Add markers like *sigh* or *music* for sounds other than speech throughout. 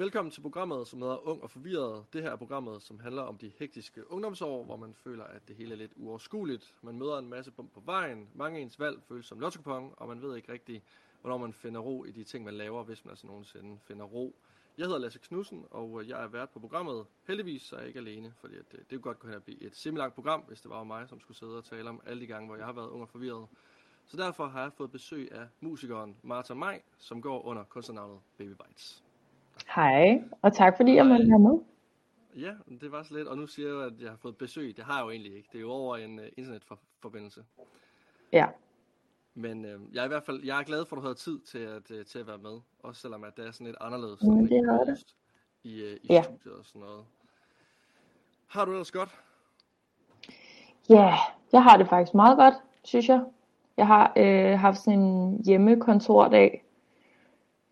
Velkommen til programmet, som hedder Ung og Forvirret. Det her er programmet, som handler om de hektiske ungdomsår, hvor man føler, at det hele er lidt uoverskueligt. Man møder en masse bump på vejen, mange ens valg føles som lottokupon, og man ved ikke rigtigt, hvornår man finder ro i de ting, man laver, hvis man altså nogensinde finder ro. Jeg hedder Lasse Knudsen, og jeg er vært på programmet. Heldigvis så er jeg ikke alene, fordi at det, det kunne godt kunne at blive et semi program, hvis det var mig, som skulle sidde og tale om alle de gange, hvor jeg har været ung og forvirret. Så derfor har jeg fået besøg af musikeren Martha Maj, som går under kunstnernavnet Baby Bites. Hej, og tak fordi jeg måtte være med. Ja, det var så lidt, og nu siger jeg, at jeg har fået besøg. Det har jeg jo egentlig ikke. Det er jo over en uh, internetforbindelse. Ja. Men uh, jeg er i hvert fald jeg er glad for, at du havde tid til at, uh, til at være med. Også selvom at det er sådan lidt anderledes. Men det er det. I, uh, i ja. studiet og sådan noget. Har du ellers godt? Ja, jeg har det faktisk meget godt, synes jeg. Jeg har øh, haft sådan en hjemmekontordag,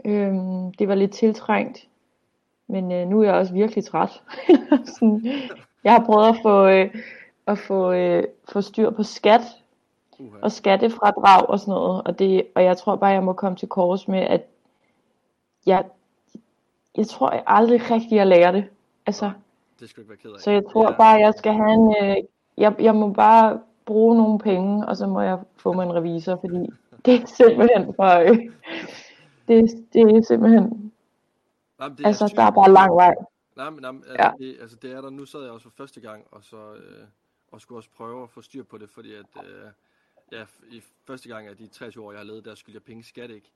Øhm, det var lidt tiltrængt, men øh, nu er jeg også virkelig træt. *laughs* sådan, jeg har prøvet at få, øh, at få, øh, få styr på skat uh-huh. og skattefradrag og sådan noget, og, det, og jeg tror bare, jeg må komme til kors med, at jeg, jeg tror jeg aldrig rigtig, at lære det. Altså, det skal ikke være ked af. Så jeg tror ja. bare, jeg skal have en, øh, jeg, jeg må bare bruge nogle penge, og så må jeg få mig en revisor, fordi det er simpelthen for, øh, det, det er simpelthen... Jamen, det er altså, der er bare lang vej. Nej, men, nej, altså, ja. det, altså, det er der. Nu sad jeg også for første gang, og så øh, og skulle også prøve at få styr på det, fordi at, øh, ja, i første gang af de 23 år, jeg har levet, der skulle jeg penge skat, ikke?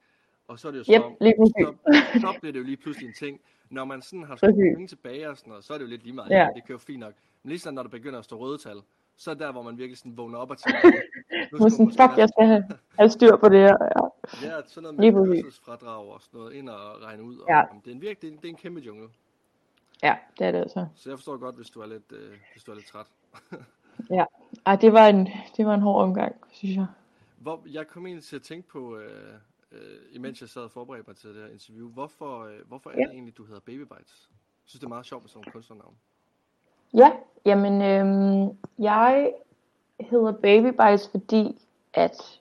Og så er det jo så, yep, lige så, så bliver det jo lige pludselig en ting. Når man sådan har skudt penge tilbage og sådan noget, så er det jo lidt lige meget. Ja. Det kører fint nok. Men lige sådan, når der begynder at stå røde tal, så er der, hvor man virkelig sådan vågner op og tænker, *laughs* nu sådan, fuck, jeg skal have, have styr på det her. Ja, ja sådan noget med kørselsfradrag og sådan noget, ind og regne ud. Og, ja. det, er en virkelig, det, er, det er en kæmpe jungle. Ja, det er det altså. Så jeg forstår godt, hvis du er lidt, øh, hvis du er lidt træt. *laughs* ja, Ej, det, var en, det var en hård omgang, synes jeg. Hvor, jeg kom egentlig til at tænke på, øh, øh, imens jeg sad og forberedte mig til det her interview, hvorfor, øh, hvorfor er ja. det egentlig, du hedder Baby Bites? Jeg synes, det er meget sjovt med sådan nogle kunstnernavn. Ja, jamen øh, jeg hedder Baby Bites, fordi at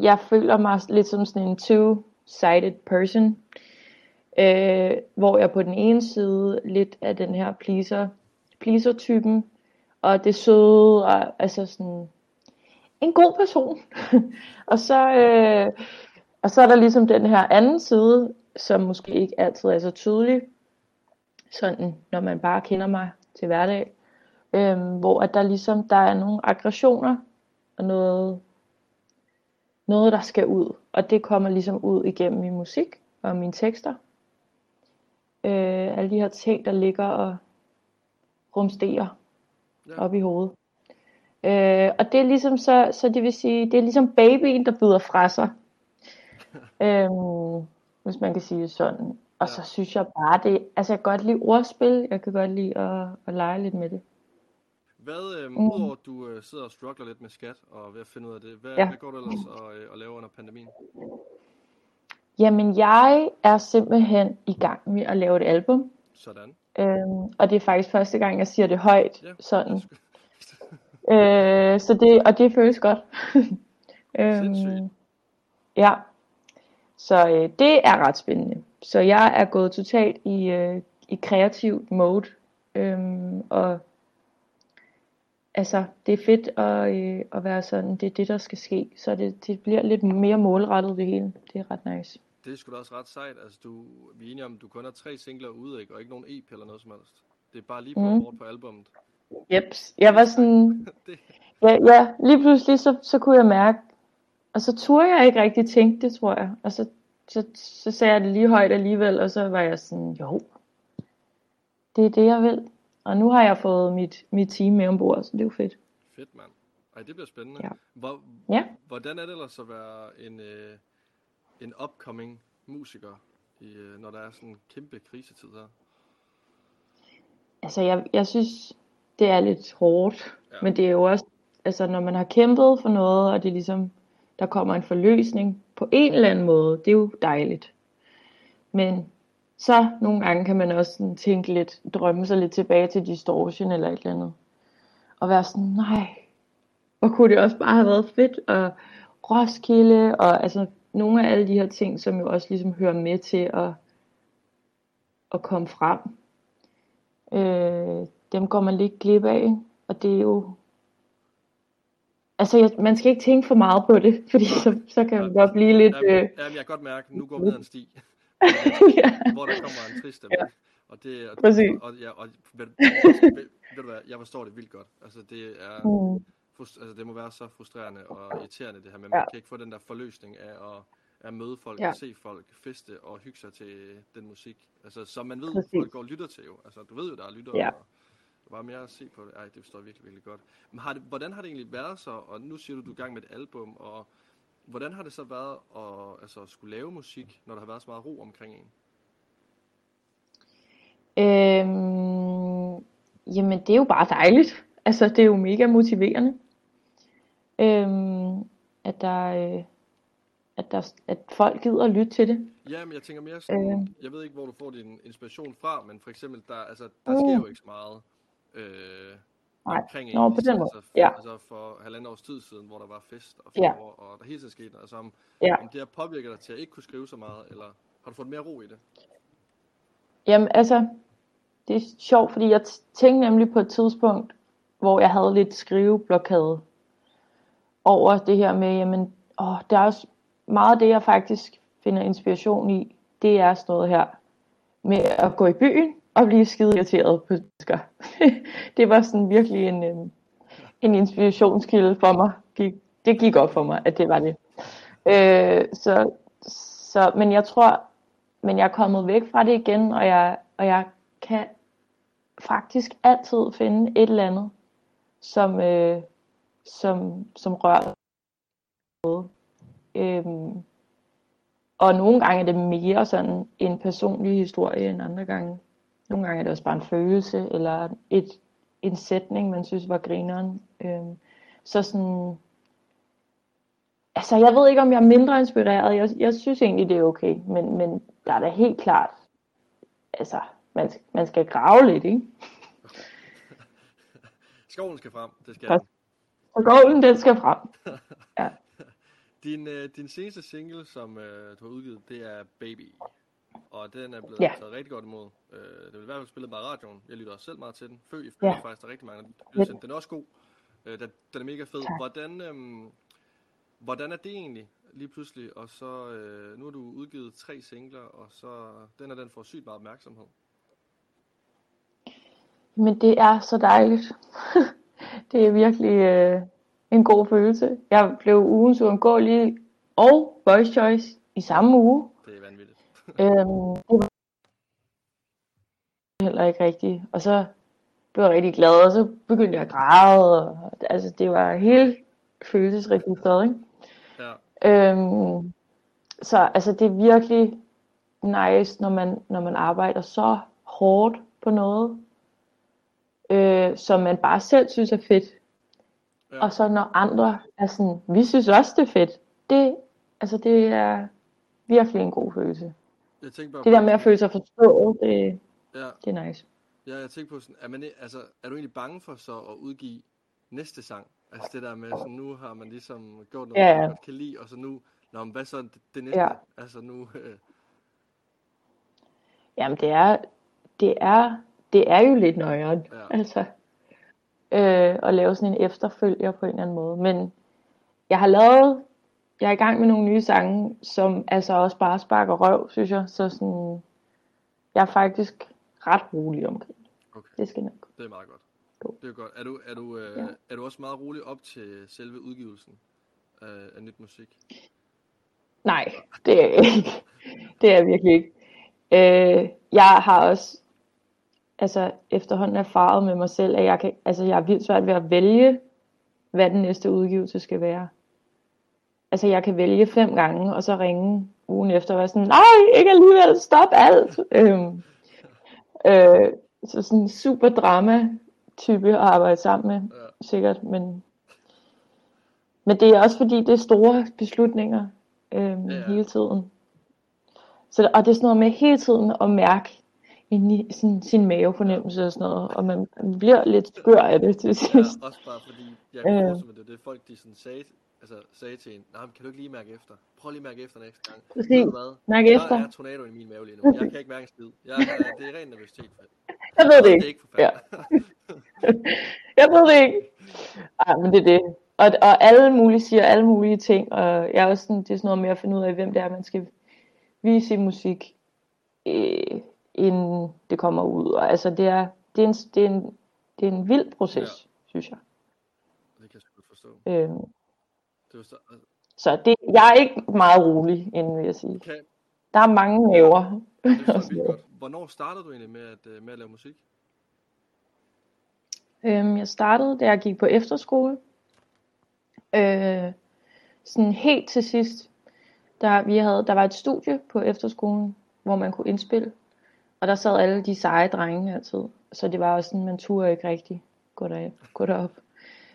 jeg føler mig lidt som sådan en two-sided person. Øh, hvor jeg på den ene side lidt af den her pleaser, pleaser-typen, og det søde, og altså sådan en god person. *laughs* og, så, øh, og så er der ligesom den her anden side, som måske ikke altid er så tydelig, sådan når man bare kender mig til hverdag, øhm, hvor at der ligesom der er nogle aggressioner og noget, noget der skal ud, og det kommer ligesom ud igennem min musik og mine tekster. Øh, alle de her ting, der ligger og rumsterer ja. op i hovedet. Øh, og det er ligesom så, så det vil sige, det er ligesom babyen, der byder fra sig. *laughs* øhm, hvis man kan sige det sådan. Og ja. så synes jeg bare, det, altså jeg kan godt lide ordspil, jeg kan godt lide at, at lege lidt med det. Hvad, øh, mm. udover at du øh, sidder og struggler lidt med skat og ved at finde ud af det, hvad, ja. hvad går du ellers og, øh, og laver under pandemien? Jamen jeg er simpelthen i gang med at lave et album. Sådan. Øhm, og det er faktisk første gang, jeg siger det højt. Ja, sådan. *laughs* øh, så det, og det føles godt. *laughs* øhm, ja. Så øh, det er ret spændende. Så jeg er gået totalt i, øh, i kreativ mode. Øhm, og altså, det er fedt at, øh, at være sådan, det er det, der skal ske. Så det, det bliver lidt mere målrettet det hele. Det er ret nice. Det er sgu da også ret sejt. Altså, du, vi er enige om, du kun har tre singler ude, ikke? og ikke nogen EP eller noget som helst. Det er bare lige på mm. på albummet. Jeps. Jeg var sådan... *laughs* ja, ja, lige pludselig så, så kunne jeg mærke, og så turde jeg ikke rigtig tænke det, tror jeg. Og så så, så sagde jeg det lige højt alligevel, og så var jeg sådan, jo, det er det, jeg vil. Og nu har jeg fået mit, mit team med ombord, så det er jo fedt. Fedt, mand. Ej, det bliver spændende. Ja. Hvor, ja. Hvordan er det ellers at være en, øh, en upcoming musiker, i, øh, når der er sådan en kæmpe krisetid her? Altså, jeg, jeg synes, det er lidt hårdt. Ja. Men det er jo også, altså, når man har kæmpet for noget, og det ligesom der kommer en forløsning på en eller anden måde. Det er jo dejligt. Men så nogle gange kan man også sådan tænke lidt, drømme sig lidt tilbage til distortion eller et eller andet. Og være sådan, nej, hvor kunne det også bare have været fedt, og Roskilde, og altså nogle af alle de her ting, som jo også ligesom hører med til at, at komme frem. Øh, dem går man lidt glip af, og det er jo Altså, jeg, man skal ikke tænke for meget på det, fordi så, så kan man godt blive lidt... Jamen, øh... jamen, jeg kan godt mærke, at nu går vi ned en sti, *laughs* ja. hvor der kommer en trist. Ja. Og det, og, Præcis. Og, og, ja, og ved, ved, ved, du hvad, jeg forstår det vildt godt. Altså, det er... Mm. Frust, altså, det må være så frustrerende og irriterende, det her med, man ja. kan ikke få den der forløsning af at, at møde folk, ja. og se folk, feste og hygge sig til den musik. Altså, som man ved, Præcis. folk går og lytter til jo. Altså, du ved jo, der er lytter, ja. og, var mere at se på det. Ej, det jeg virkelig, virkelig godt. Men har det, hvordan har det egentlig været så, og nu siger du, du er i gang med et album, og hvordan har det så været at altså, skulle lave musik, når der har været så meget ro omkring en? Øhm, jamen, det er jo bare dejligt. Altså, det er jo mega motiverende. Øhm, at der, øh, at, der, at folk gider at lytte til det. Ja, men jeg tænker mere sådan, øh. jeg ved ikke, hvor du får din inspiration fra, men for eksempel, der, altså, der uh. sker jo ikke så meget øh, Nej. omkring Nå, på den måde. Altså, ja. altså for halvandet års tid siden, hvor der var fest og ja. og der hele tiden skete. Altså om, ja. om det har påvirket dig til at ikke kunne skrive så meget, eller har du fået mere ro i det? Jamen altså, det er sjovt, fordi jeg tænkte nemlig på et tidspunkt, hvor jeg havde lidt skriveblokade over det her med, jamen, åh, der er også meget af det, jeg faktisk finder inspiration i, det er sådan noget her med at gå i byen og blive skide irriteret på mennesker. *laughs* det var sådan virkelig en, øhm, en inspirationskilde for mig. Det gik op for mig, at det var det. Øh, så, så, men jeg tror, men jeg er kommet væk fra det igen, og jeg, og jeg kan faktisk altid finde et eller andet, som, øh, som, som rører noget. Øhm, og nogle gange er det mere sådan en personlig historie end andre gange. Nogle gange er det også bare en følelse, eller et, en sætning, man synes var grineren. Øhm, så sådan, altså jeg ved ikke, om jeg er mindre inspireret. Jeg, jeg synes egentlig, det er okay. Men, men der er da helt klart, altså man, man skal grave lidt, ikke? *laughs* Skoven skal frem, det skal skoven, den skal frem. *laughs* Ja. Din, øh, din seneste single, som øh, du har udgivet, det er Baby. Og den er blevet ja. taget rigtig godt imod. Øh, det vil i hvert fald spillet meget radioen. Jeg lytter også selv meget til den. Fø i ja. faktisk, der er rigtig mange, der. Den er også god. Øh, den, den er mega fed. Tak. Hvordan, øh, hvordan er det egentlig lige pludselig? Og så, øh, nu har du udgivet tre singler, og så den er den får sygt meget opmærksomhed. Men det er så dejligt. *laughs* det er virkelig øh, en god følelse. Jeg blev ugens uundgåelige og Voice Choice i samme uge. Øhm, det var heller ikke rigtigt. Og så blev jeg rigtig glad, og så begyndte jeg at græde. Og, altså, det var helt følelsesregistret, ikke? Ja. Øhm, så altså, det er virkelig nice, når man, når man arbejder så hårdt på noget, øh, som man bare selv synes er fedt. Ja. Og så når andre er sådan, vi synes også det er fedt. Det, altså, det er virkelig en god følelse. Jeg tænker bare det der med at føle sig forstået, det, ja. det er nice. Ja, jeg tænker på sådan, er, man, altså, er du egentlig bange for så at udgive næste sang? Altså det der med, sådan, nu har man ligesom gjort noget, ja. man godt kan lide, og så nu, nå, men hvad så det, det næste? Ja. Altså nu... Øh... Jamen det er, det er, det er jo lidt nøjere, ja. altså. Øh, at lave sådan en efterfølger på en eller anden måde. Men jeg har lavet jeg er i gang med nogle nye sange, som altså også bare sparker røv, synes jeg. Så sådan, jeg er faktisk ret rolig omkring okay. det. skal nok Det er meget godt. God. Det er godt. Er du, er, du, øh, ja. er du også meget rolig op til selve udgivelsen af, af nyt musik? Nej, det er jeg ikke. Det er jeg virkelig ikke. Øh, jeg har også altså efterhånden erfaret med mig selv, at jeg, kan, altså, jeg er vildt svært ved at vælge, hvad den næste udgivelse skal være altså jeg kan vælge fem gange, og så ringe ugen efter og være sådan, nej, ikke alligevel, stop alt. øhm, øh, så sådan en super drama type at arbejde sammen med, ja. sikkert, men, men det er også fordi, det er store beslutninger øhm, ja. hele tiden. Så, og det er sådan noget med hele tiden at mærke ind i sådan, sin mavefornemmelse og sådan noget, og man bliver lidt skør af det til sidst. Ja, også bare fordi, jeg kan øh, det, det folk de sådan sagde altså, sagde til en, nej, kan du ikke lige mærke efter? Prøv lige at mærke efter næste gang. Præcis. Ved du hvad? Mærk Der efter. er tornado i min mave lige nu. Jeg kan ikke mærke en skid. Jeg, jeg, det er ren nervøsitet. Jeg ved det Det er ikke. ikke forfærdeligt. *laughs* Jeg ved det ikke. Ej, men det er det. Og, og alle mulige siger alle mulige ting, og jeg er også sådan, det er sådan noget med at finde ud af, hvem det er, man skal vise i musik, øh, inden det kommer ud. Og altså, det er, det er, en, det er, en, det er en vild proces, ja. synes jeg. Det kan jeg godt forstå. Øhm, Det var så, så det, jeg er ikke meget rolig, inden vil jeg sige. kan, Der er mange det godt. Hvornår startede du egentlig med at, øh, med at lave musik? Øhm, jeg startede, da jeg gik på efterskole. Øh, sådan helt til sidst, der, vi havde, der var et studie på efterskolen, hvor man kunne indspille. Og der sad alle de seje drenge altid. Så det var også sådan, man turde ikke rigtig gå, der, gå derop.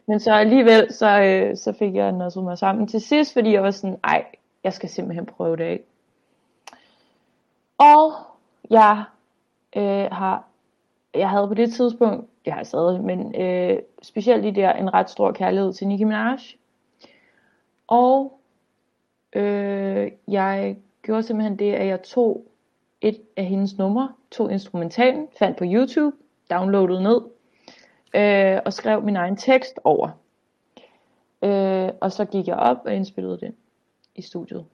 Men så alligevel, så, øh, så fik jeg noget mig sammen til sidst, fordi jeg var sådan, ej, jeg skal simpelthen prøve det af. Og jeg øh, har, jeg havde på det tidspunkt, jeg har stadig, men øh, specielt i der, en ret stor kærlighed til Nicki Minaj. Og øh, jeg gjorde simpelthen det, at jeg tog et af hendes numre, tog instrumentalen, fandt på YouTube, downloadede ned, øh, og skrev min egen tekst over. Øh, og så gik jeg op og indspillede det i studiet.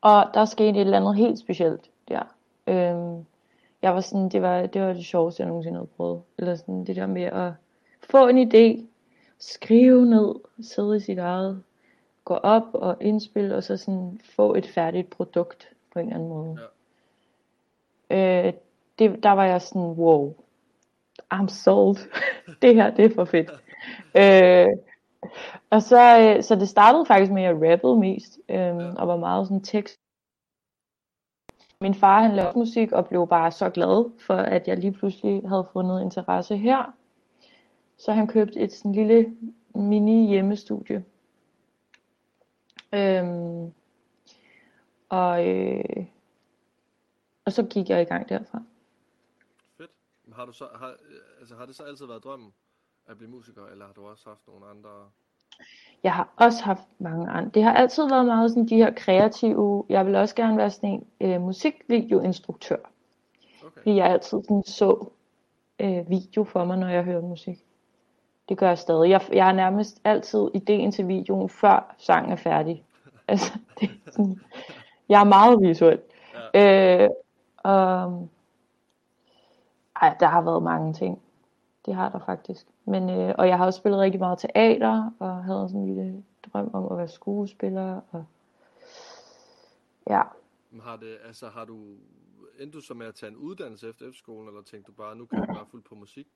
Og der skete et eller andet helt specielt der. Øh, jeg var sådan, det var, det var det sjoveste, jeg nogensinde havde prøvet. Eller sådan det der med at få en idé, skrive ned, sidde i sit eget, gå op og indspille, og så sådan få et færdigt produkt på en eller anden måde. Ja. Øh, det, der var jeg sådan, wow, I'm sold. *laughs* det her, det er for fedt. øh, og så, øh, så det startede faktisk med, at jeg rappede mest, øh, ja. og var meget sådan tekst. Min far, han lavede musik, og blev bare så glad for, at jeg lige pludselig havde fundet interesse her. Så han købte et sådan lille mini hjemmestudie. Øhm, og, øh, og så gik jeg i gang derfra. Har, du så, har, øh, altså, har det så altid været drømmen at blive musiker, eller har du også haft nogle andre? Jeg har også haft mange andre. Det har altid været meget sådan de her kreative. Jeg vil også gerne være sådan en øh, musikvideoinstruktør. Okay. Fordi jeg altid sådan så øh, video for mig, når jeg hører musik. Det gør jeg stadig. Jeg, jeg har nærmest altid ideen til videoen, før sangen er færdig. Altså, det er sådan, jeg er meget visuel. Ja. Øh, og, ej, der har været mange ting. Det har der faktisk. Men, øh, og jeg har også spillet rigtig meget teater, og havde sådan en lille drøm om at være skuespiller. Og, ja. Har, det, altså, har du, endte du så med at tage en uddannelse efter efterskolen, eller tænkte du bare, nu kan jeg bare fuldt på musik?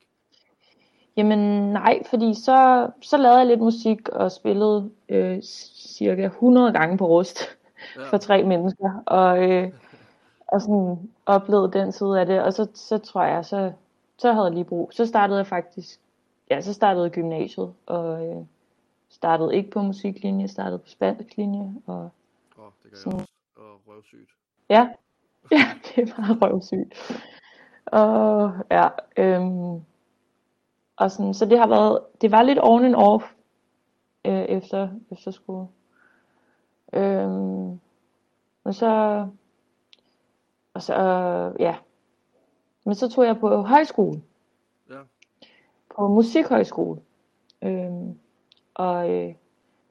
Jamen nej, fordi så, så lavede jeg lidt musik og spillede øh, cirka 100 gange på rust ja. for tre mennesker. Og, øh, og sådan oplevede den side af det. Og så, så tror jeg, så, så havde jeg lige brug. Så startede jeg faktisk, ja, så startede gymnasiet. Og øh, startede ikke på musiklinje, startede på spansk linje. Og, Åh, oh, det gør jeg også. Og røvsygt. Ja, *laughs* ja, det er meget røvsygt. Og ja, øhm, og sådan, så det har været, det var lidt on and off øh, efter, efter skole. Øhm, og så, og så, øh, ja. Men så tog jeg på højskole. Ja. På musikhøjskole. Øhm, og øh,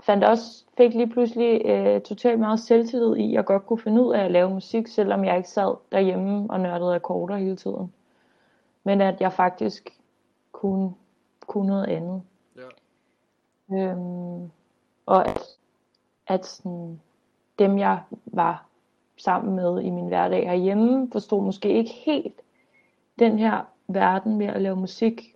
fandt også, fik lige pludselig øh, totalt meget selvtillid i, at jeg godt kunne finde ud af at lave musik, selvom jeg ikke sad derhjemme og nørdede akkorder hele tiden. Men at jeg faktisk kunne, kunne noget andet. Ja. Øhm, og at, at sådan, dem jeg var sammen med i min hverdag herhjemme, forstod måske ikke helt den her verden med at lave musik.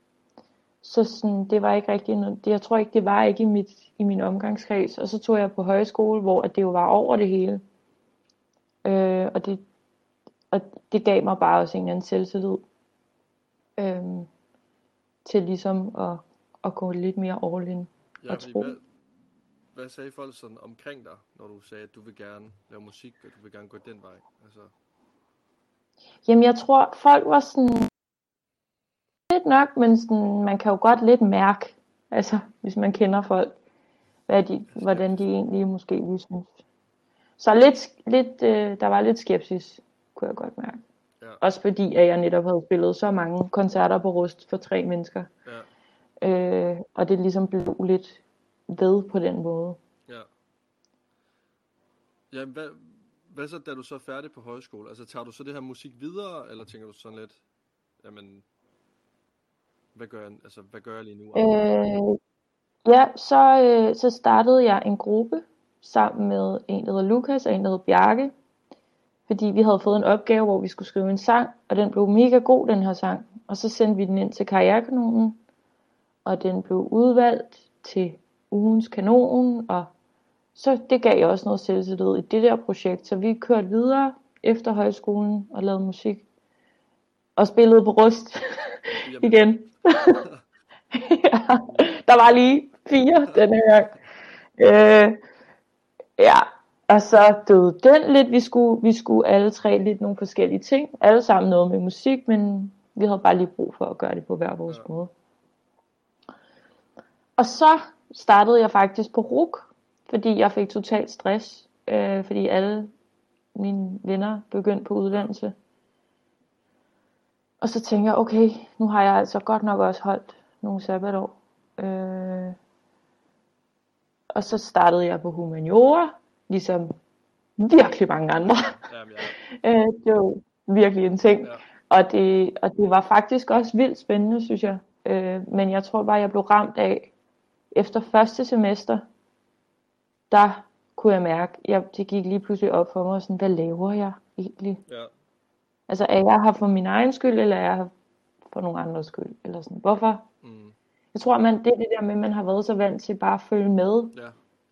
Så sådan, det var ikke rigtig noget, det, jeg tror ikke, det var ikke i, mit, i min omgangskreds. Og så tog jeg på højskole, hvor det jo var over det hele. Øh, og, det, og det gav mig bare også en eller anden selvtillid. Øh, til ligesom at, at gå lidt mere all in Ja, og tro. hvad, hvad sagde folk sådan omkring dig, når du sagde, at du vil gerne lave musik, og du vil gerne gå den vej? Altså, Jamen jeg tror folk var sådan lidt nok, men sådan, man kan jo godt lidt mærke, altså hvis man kender folk. hvad de, hvordan de egentlig måske lige synes. Så lidt, lidt, øh, der var lidt skepsis, kunne jeg godt mærke. Ja. Også fordi, at jeg netop havde spillet så mange koncerter på Rust for tre mennesker. Ja. Øh, og det ligesom blev lidt ved på den måde. Ja. Ja, hvad, hvad så, da du så er færdig på højskole? Altså, tager du så det her musik videre, eller tænker du sådan lidt, jamen, hvad gør jeg, altså, hvad gør jeg lige nu? Øh, ja, så, øh, så startede jeg en gruppe sammen med en, der hedder Lukas og en, der hedder Bjarke. Fordi vi havde fået en opgave, hvor vi skulle skrive en sang, og den blev mega god, den her sang. Og så sendte vi den ind til Karrierekanonen, og den blev udvalgt til ugens kanon, og så det gav jeg også noget selvtillid i det der projekt. Så vi kørte videre efter højskolen og lavede musik. Og spillede på rust *laughs* igen. *laughs* ja, der var lige fire denne her gang. Øh, ja, og så døde den lidt. Vi skulle, vi skulle alle tre lidt nogle forskellige ting. Alle sammen noget med musik, men vi havde bare lige brug for at gøre det på hver vores Ja. måde. Og så startede jeg faktisk på RUK, fordi jeg fik total stress, øh, fordi alle mine venner begyndte på uddannelse. Og så tænker jeg, okay, nu har jeg altså godt nok også holdt nogle sabbatår. Øh, og så startede jeg på humaniora, ligesom virkelig mange andre. jamen, ja, *laughs* Øh, det var virkelig en ting. ja, Og det, og det var faktisk også vildt spændende, synes jeg. Øh, men jeg tror bare, jeg blev ramt af, efter første semester, der kunne jeg mærke, jeg, det gik lige pludselig op for mig, sådan, hvad laver jeg egentlig? ja, Altså, er jeg her for min egen skyld, eller er jeg her for nogen andres skyld? Eller sådan, hvorfor? mm, Jeg tror, man, det er det der med, at man har været så vant til bare at følge med, ja,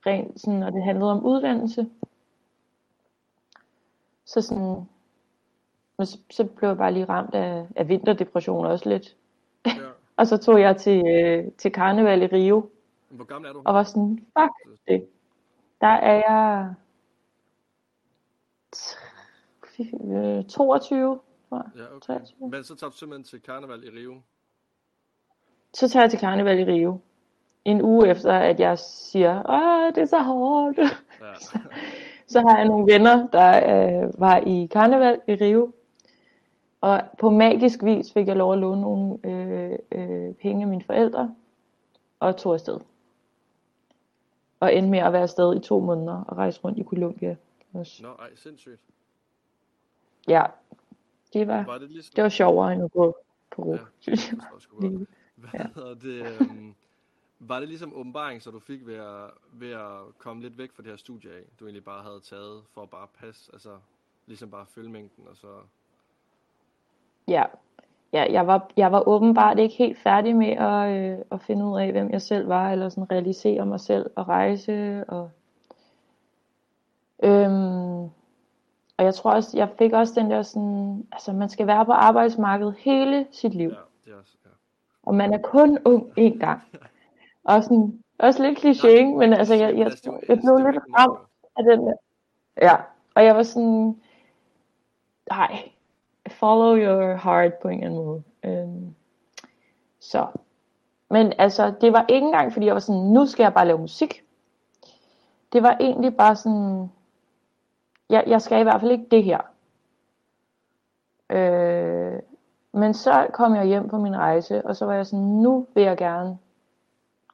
rent sådan, når det handlede om uddannelse. Så sådan, men så, så blev jeg bare lige ramt af, af vinterdepression også lidt. ja. *laughs* Og så tog jeg til, øh, til karneval i Rio, Hvor gammel er du? og var sådan, fuck det. Der er jeg t- øh, 22, tror jeg. Ja, okay. 23. Men så tager du simpelthen til karneval i Rio. Så tager jeg til karneval i Rio. En uge efter, at jeg siger, åh, det er så hårdt. Ja, *laughs* Så har jeg nogle venner, der øh, var i karneval i Rio. Og på magisk vis fik jeg lov at låne nogle øh, øh, penge af mine forældre. Og tog afsted. Og endte med at være afsted i to måneder og rejse rundt i Colombia. Også. nå, ej, sindssygt. Ja, det var, Var det ligesom... det var sjovere end at gå på ro, Ja, *laughs* synes jeg. det. Hvad Ja. det? Um, var det ligesom åbenbaring, så du fik ved at, ved at komme lidt væk fra det her studie af, du egentlig bare havde taget for at bare passe, altså ligesom bare følge mængden, og så... Ja, ja jeg, var, jeg var åbenbart ikke helt færdig med at, øh, at finde ud af, hvem jeg selv var, eller sådan realisere mig selv og rejse. Og, øhm, og jeg tror også, jeg fik også den der sådan, altså man skal være på arbejdsmarkedet hele sit liv, Ja, det er også... Ja. og man er kun ung én gang. *laughs* Og sådan, også lidt kliché, ikke? men altså jeg, jeg, jeg blev lidt ramt af den der. Ja, og jeg var sådan, nej, follow your heart på en eller anden måde. Øhm, så, men altså, det var ikke engang, fordi jeg var sådan, nu skal jeg bare lave musik. Det var egentlig bare sådan, jeg, jeg skal i hvert fald ikke det her. Øh, men så kom jeg hjem på min rejse, og så var jeg sådan, nu vil jeg gerne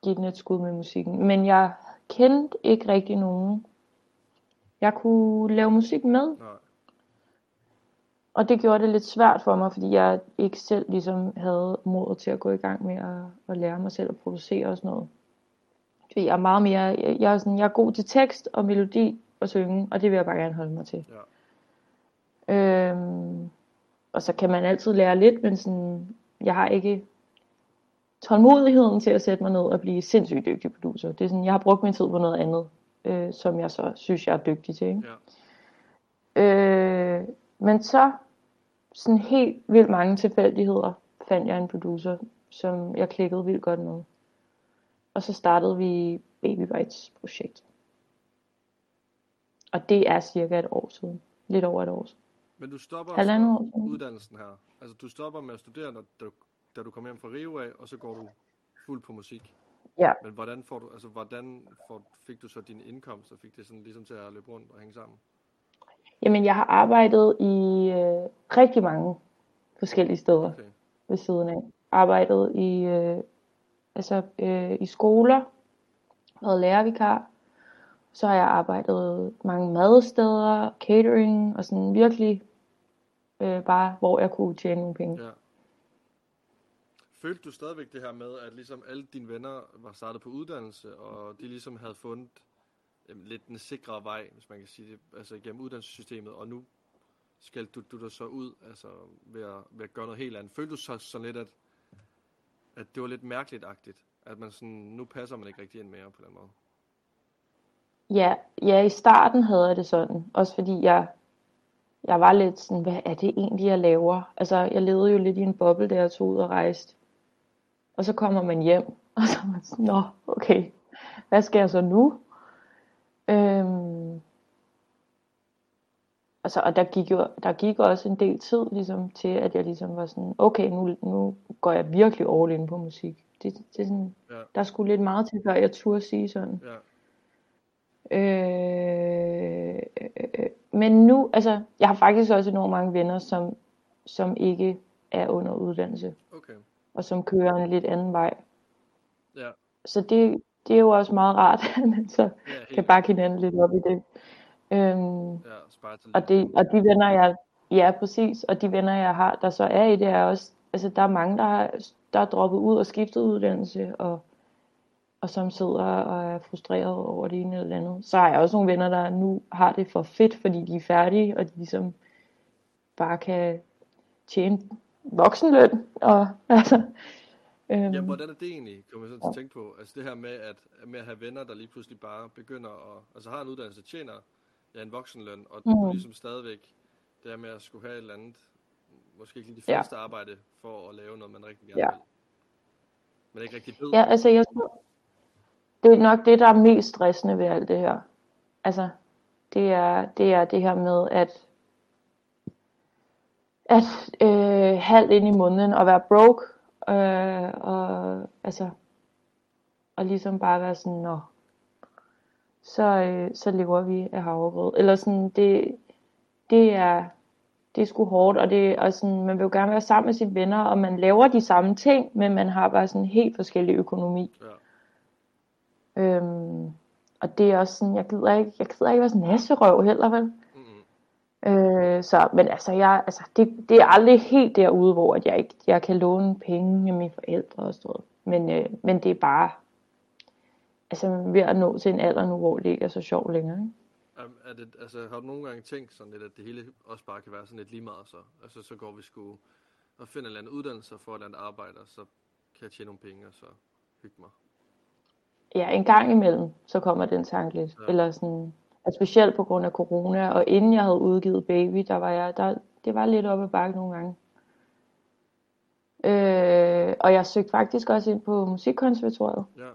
give den et skud med musikken. Men jeg kendte ikke rigtig nogen, jeg kunne lave musik med. Nej, og det gjorde det lidt svært for mig, fordi jeg ikke selv ligesom havde modet til at gå i gang med at, at lære mig selv at producere og sådan noget. Fordi jeg er meget mere, jeg, jeg, er sådan, jeg er god til tekst og melodi og synge, og det vil jeg bare gerne holde mig til. ja, Øhm, og så kan man altid lære lidt, men sådan, jeg har ikke tålmodigheden til at sætte mig ned og blive sindssygt dygtig producer. Det er sådan, jeg har brugt min tid på noget andet, øh, som jeg så synes, jeg er dygtig til. Ikke? ja, Øh, men så, sådan helt vildt mange tilfældigheder, fandt jeg en producer, som jeg klikkede vildt godt med. Og så startede vi Baby Bites projekt. Og det er cirka et år siden. Lidt over et år siden. Men du stopper Halvandet år siden. uddannelsen her. Altså, du stopper med at studere, når du, da du kommer hjem fra Rio af, og så går du fuld på musik. Ja. Men hvordan får du, altså hvordan får, fik du så din indkomst, og fik det sådan ligesom til at løbe rundt og hænge sammen? Jamen, jeg har arbejdet i øh, rigtig mange forskellige steder Okay. ved siden af. Arbejdet i, øh, altså, øh, i skoler, været lærervikar. Så har jeg arbejdet mange madsteder, catering og sådan virkelig øh, bare, hvor jeg kunne tjene nogle penge. Ja. Følte du stadigvæk det her med, at ligesom alle dine venner var startet på uddannelse, og de ligesom havde fundet lidt den sikre vej, hvis man kan sige det, altså gennem uddannelsessystemet, og nu skal du, du dig så ud, altså ved at, ved at gøre noget helt andet. Følte du så sådan lidt, at, at det var lidt mærkeligt-agtigt, at man sådan, nu passer man ikke rigtig ind mere på den måde? Ja, ja, i starten havde jeg det sådan. Også fordi jeg, jeg var lidt sådan, hvad er det egentlig, jeg laver? Altså, jeg levede jo lidt i en boble, da jeg tog ud og rejste. Og så kommer man hjem, *laughs* og så er man sådan, nå, okay, hvad skal jeg så nu? Øhm, altså, og der gik jo der gik også en del tid ligesom, til, at jeg ligesom var sådan, okay, nu, nu går jeg virkelig all in på musik. Det, det er sådan, Ja. der skulle lidt meget til, før jeg turde sige sådan. Ja, Øh, øh, men nu, altså, jeg har faktisk også enormt mange venner, som, som ikke er under uddannelse, okay. og som kører en lidt anden vej. Ja, Så det, det er jo også meget rart, *laughs* at man så ja, kan bakke hinanden lidt op i det. Øhm, ja, og, det, og de venner, jeg, ja præcis, og de venner, jeg har, der så er i det, er også, altså der er mange, der, har, der er droppet ud og skiftet uddannelse, og, og som sidder og er frustreret over det ene eller andet. Så har jeg også nogle venner, der nu har det for fedt, fordi de er færdige, og de ligesom bare kan tjene voksenløn, og *laughs* altså, øhm, Ja, hvordan er det egentlig, kommer jeg sådan til at tænke på? Altså det her med at, med at have venner, der lige pludselig bare begynder at, altså har en uddannelse, tjener ja, en voksenløn, og Mm. ligesom stadigvæk, det her med at skulle have et eller andet, måske ikke lige de Ja. fleste arbejde, for at lave noget, man rigtig gerne Ja. vil. Men ikke rigtig ved. Ja, altså jeg tror, det er nok det, der er mest stressende ved alt det her. Altså, det er det, er det her med, at, at øh, halvt ind i måneden og være broke, øh, og altså, og ligesom bare være sådan, nå, så, øh, så lever vi af havregrød. Eller sådan, det, det er, det er sgu hårdt, og, det, og sådan, man vil jo gerne være sammen med sine venner, og man laver de samme ting, men man har bare sådan helt forskellig økonomi. Ja. Øhm, og det er også sådan, jeg gider ikke, jeg gider ikke være sådan en nasserøv heller, vel? Øh, så, men altså, jeg, altså det, det er aldrig helt derude, hvor at jeg ikke jeg kan låne penge af mine forældre og sådan noget. Men, øh, men det er bare, altså ved at nå til en alder nu, hvor det ikke er så sjovt længere. Ikke? Er det, altså, har du nogle gange tænkt sådan lidt, at det hele også bare kan være sådan lidt lige meget så? Altså, så går vi sgu og finder en eller anden uddannelse og får et eller andet arbejde, og så kan jeg tjene nogle penge, og så hygge mig. Ja, en gang imellem, så kommer den tanke lidt. Ja. Eller sådan, og specielt på grund af corona, og inden jeg havde udgivet Baby, der var jeg, der, det var lidt op ad bakke nogle gange. Øh, og jeg søgte faktisk også ind på musikkonservatoriet. Ja,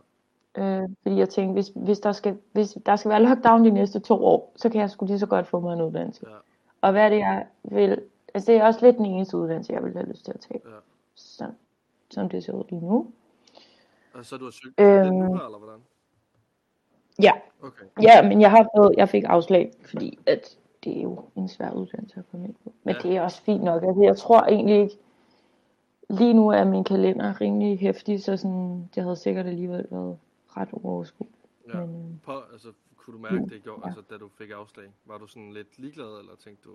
Øh, fordi jeg tænkte, hvis, hvis, der skal, hvis der skal være lockdown de næste to år, så kan jeg sgu lige så godt få mig en uddannelse. ja, Og hvad er det, jeg vil... Altså, det er også lidt den eneste uddannelse, jeg vil have lyst til at tage. ja. Så, som det ser ud lige nu. Og så du har søgt øhm, Øhm. nu eller hvordan? Ja, Okay. ja men jeg har fået, jeg fik afslag, fordi at det er jo en svær uddannelse at komme ind på. Men Ja. det er også fint nok. Altså, jeg tror egentlig ikke, lige nu er min kalender rimelig hæftig, så sådan, det havde sikkert alligevel været ret uoverskueligt. Ja. Men, øh, På, altså, kunne du mærke det gjorde, altså, da du fik afslag? Var du sådan lidt ligeglad, eller tænkte du...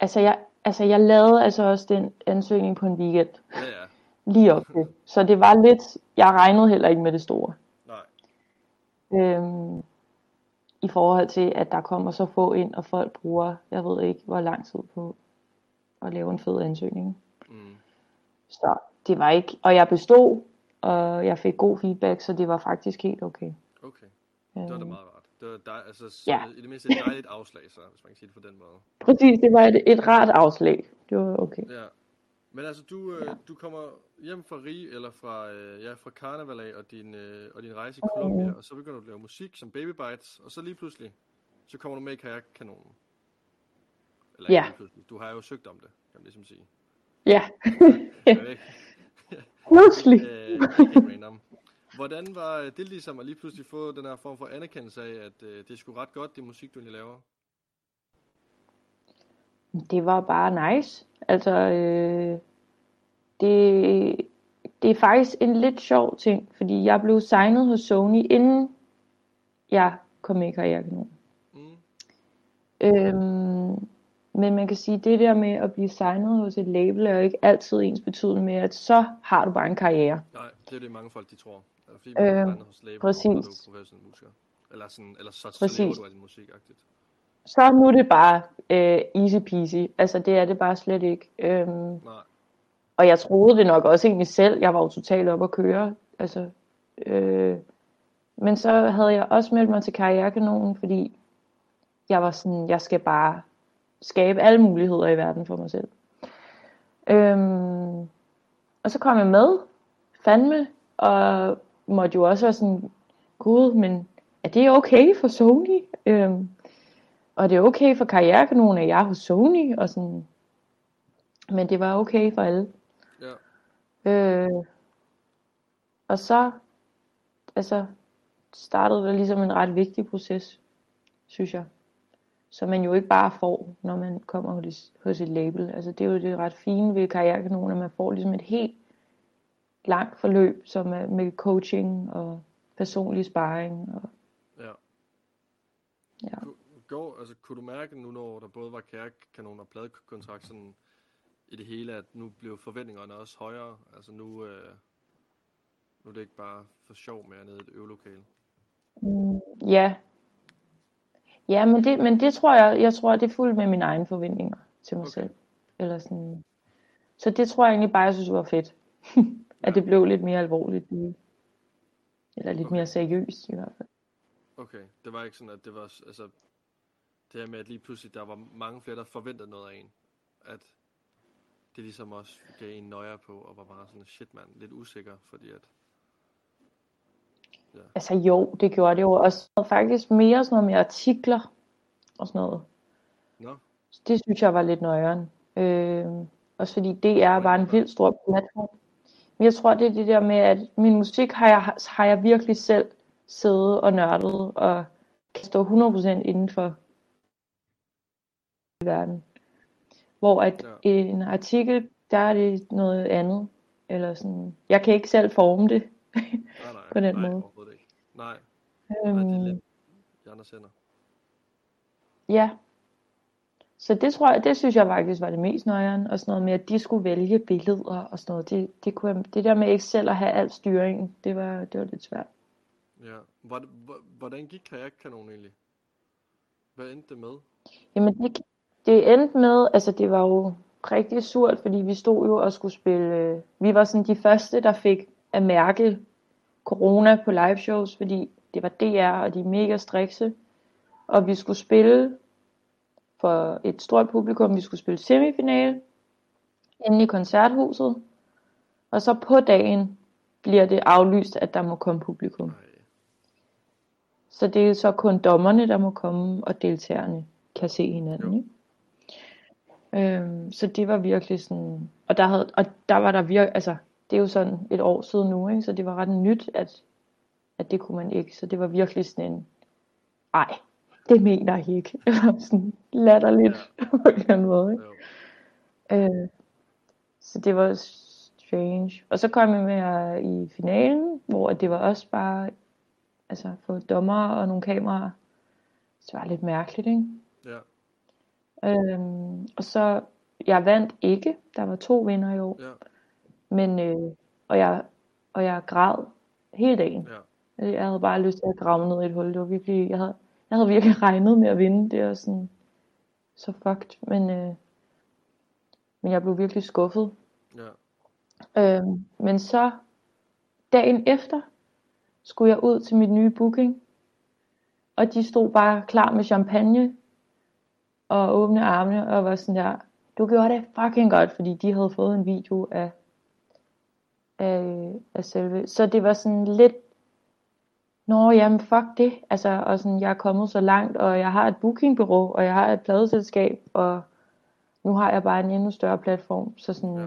Altså jeg, altså jeg lavede altså også den ansøgning på en weekend, Ja, ja. lige op til. Så det var lidt, jeg regnede heller ikke med det store. Øhm, I forhold til, at der kommer så få ind, og folk bruger, jeg ved ikke, hvor lang tid på at lave en fed ansøgning. Mm. Så det var ikke, og jeg bestod, og jeg fik god feedback, så det var faktisk helt okay. Okay. Det var da Øhm, meget rart. Det var dej, altså, Ja. i det mindste et dejligt afslag, så, hvis man kan sige det på den måde. præcis, det var et, et rart afslag. Det var okay. Ja. Men altså, du, øh, du kommer hjem fra Rig, eller fra, øh, ja, fra Karneval af, og din, øh, og din rejse i Colombia, og så begynder du at lave musik som Baby Bites, og så lige pludselig, så kommer du med i Kajakkanonen. Eller ikke Ja. lige pludselig. Du har jo søgt om det, kan man ligesom sige. Ja. *laughs* *laughs* Pludselig. *laughs* Øh, random. Hvordan var øh, det ligesom at lige pludselig få den her form for anerkendelse af, at øh, det er sgu ret godt, det musik, du egentlig laver? Det var bare nice. Altså, øh, det, det er faktisk en lidt sjov ting, fordi jeg blev signet hos Sony, inden jeg kom i Karrierekanonen. Mm. Øhm, men man kan sige, det der med at blive signet hos et label, er jo ikke altid ens betydende med, at så har du bare en karriere. Nej, det er det mange folk, de tror. Altså, fordi man Øh, øh, hos label, præcis. og du er professionel musiker. Eller, sådan, eller så, så lever Præcis. du af din musik -agtigt. Så nu er det bare øh, easy peasy. Altså det er det bare slet ikke. Øhm, Nej, og jeg troede det nok også egentlig selv. Jeg var jo totalt op at køre. Altså, øh, men så havde jeg også meldt mig til Karrierekanonen, fordi jeg var sådan, jeg skal bare skabe alle muligheder i verden for mig selv. Øhm, og så kom jeg med, fandme, og måtte jo også være sådan, gud, men er det okay for Sony? Øhm, og det er okay for Karrierekanonen, at jeg er hos Sony, og sådan, men det var okay for alle. ja. Øh, og så altså, startede der ligesom en ret vigtig proces, synes jeg. Som man jo ikke bare får, når man kommer hos, hos et label. Altså, det er jo det ret fine ved Karrierekanonen, at man får ligesom et helt langt forløb, som er med coaching og personlig sparring. Og, ja. Ja. Går, altså, kunne du mærke nu, når der både var kærekanon og pladekontrakt, sådan i det hele, at nu blev forventningerne også højere? Altså nu, øh, nu er det ikke bare for sjov med at nede i et øvelokale. mm, ja. Ja, men det, men det tror jeg, jeg tror, det er fuldt med mine egne forventninger til mig Okay. selv. Eller sådan. Så det tror jeg egentlig bare, jeg synes var fedt. *laughs* at det blev lidt mere alvorligt. Eller lidt Okay. mere seriøst i hvert fald. Okay, det var ikke sådan, at det var, altså, det her med, at lige pludselig, der var mange flere, der forventede noget af en. At det ligesom også gav en nøjer på, og var bare sådan, shit mand, lidt usikker, fordi at, Altså jo, det gjorde det jo også faktisk mere sådan noget med artikler og sådan noget. nå, Så det synes jeg var lidt nøjeren. Øh, også fordi det er bare en vildt stor platform. Men jeg tror, det er det der med, at min musik har jeg, har jeg virkelig selv siddet og nørdet og kan stå 100% inden for verden. Hvor at Ja. en artikel, der er det noget andet. Eller sådan, jeg kan ikke selv forme det. nej, nej, *laughs* På den nej, måde. ikke. Nej, nej, det er Øhm, lidt hænder. Ja. Så det tror jeg, det synes jeg faktisk var det mest nøjeren, og sådan noget med, at de skulle vælge billeder og sådan noget. Det, det, kunne jeg, det der med ikke selv at have al styringen, det var, det var lidt svært. Ja, Hvor- hvor- hvordan gik kajakkanonen egentlig? Hvad endte det med? Jamen det, det endte med, altså det var jo rigtig surt, fordi vi stod jo og skulle spille, øh, vi var sådan de første, der fik at mærke corona på live shows, fordi det var DR, og de er mega strikse, og vi skulle spille for et stort publikum, vi skulle spille semifinale inde i koncerthuset, og så på dagen bliver det aflyst, at der må komme publikum. Så det er så kun dommerne, der må komme, og deltagerne kan se hinanden. Jo. Ikke? Øhm, så det var virkelig sådan, og der, havde, og der var der virkelig, altså det er jo sådan et år siden nu, ikke? så det var ret nyt, at, at det kunne man ikke. Så det var virkelig sådan en, ej, det mener jeg ikke. *laughs* Eller sådan latterligt *laughs* på en eller anden måde. Ikke? jo. Øh, så det var strange. Og så kom jeg med i finalen, hvor det var også bare, altså for dommer og nogle kameraer. Så det var lidt mærkeligt, ikke? Ja, Øhm, og så, jeg vandt ikke. Der var to vinder i år. ja, Men, øh, og, jeg, og jeg græd hele dagen. ja. Jeg havde bare lyst til at grave ned i et hul. Det var virkelig, jeg havde, jeg havde virkelig regnet med at vinde. Det var sådan, så fucked. Men, øh, men jeg blev virkelig skuffet. Ja, Øhm, men så dagen efter skulle jeg ud til mit nye booking, og de stod bare klar med champagne og åbne armene og var sådan der, du gjorde det fucking godt, fordi de havde fået en video af, af, af selve. Så det var sådan lidt, nå jamen fuck det, altså, og sådan, jeg er kommet så langt, og jeg har et bookingbureau, og jeg har et pladeselskab, og nu har jeg bare en endnu større platform, så sådan, Ja.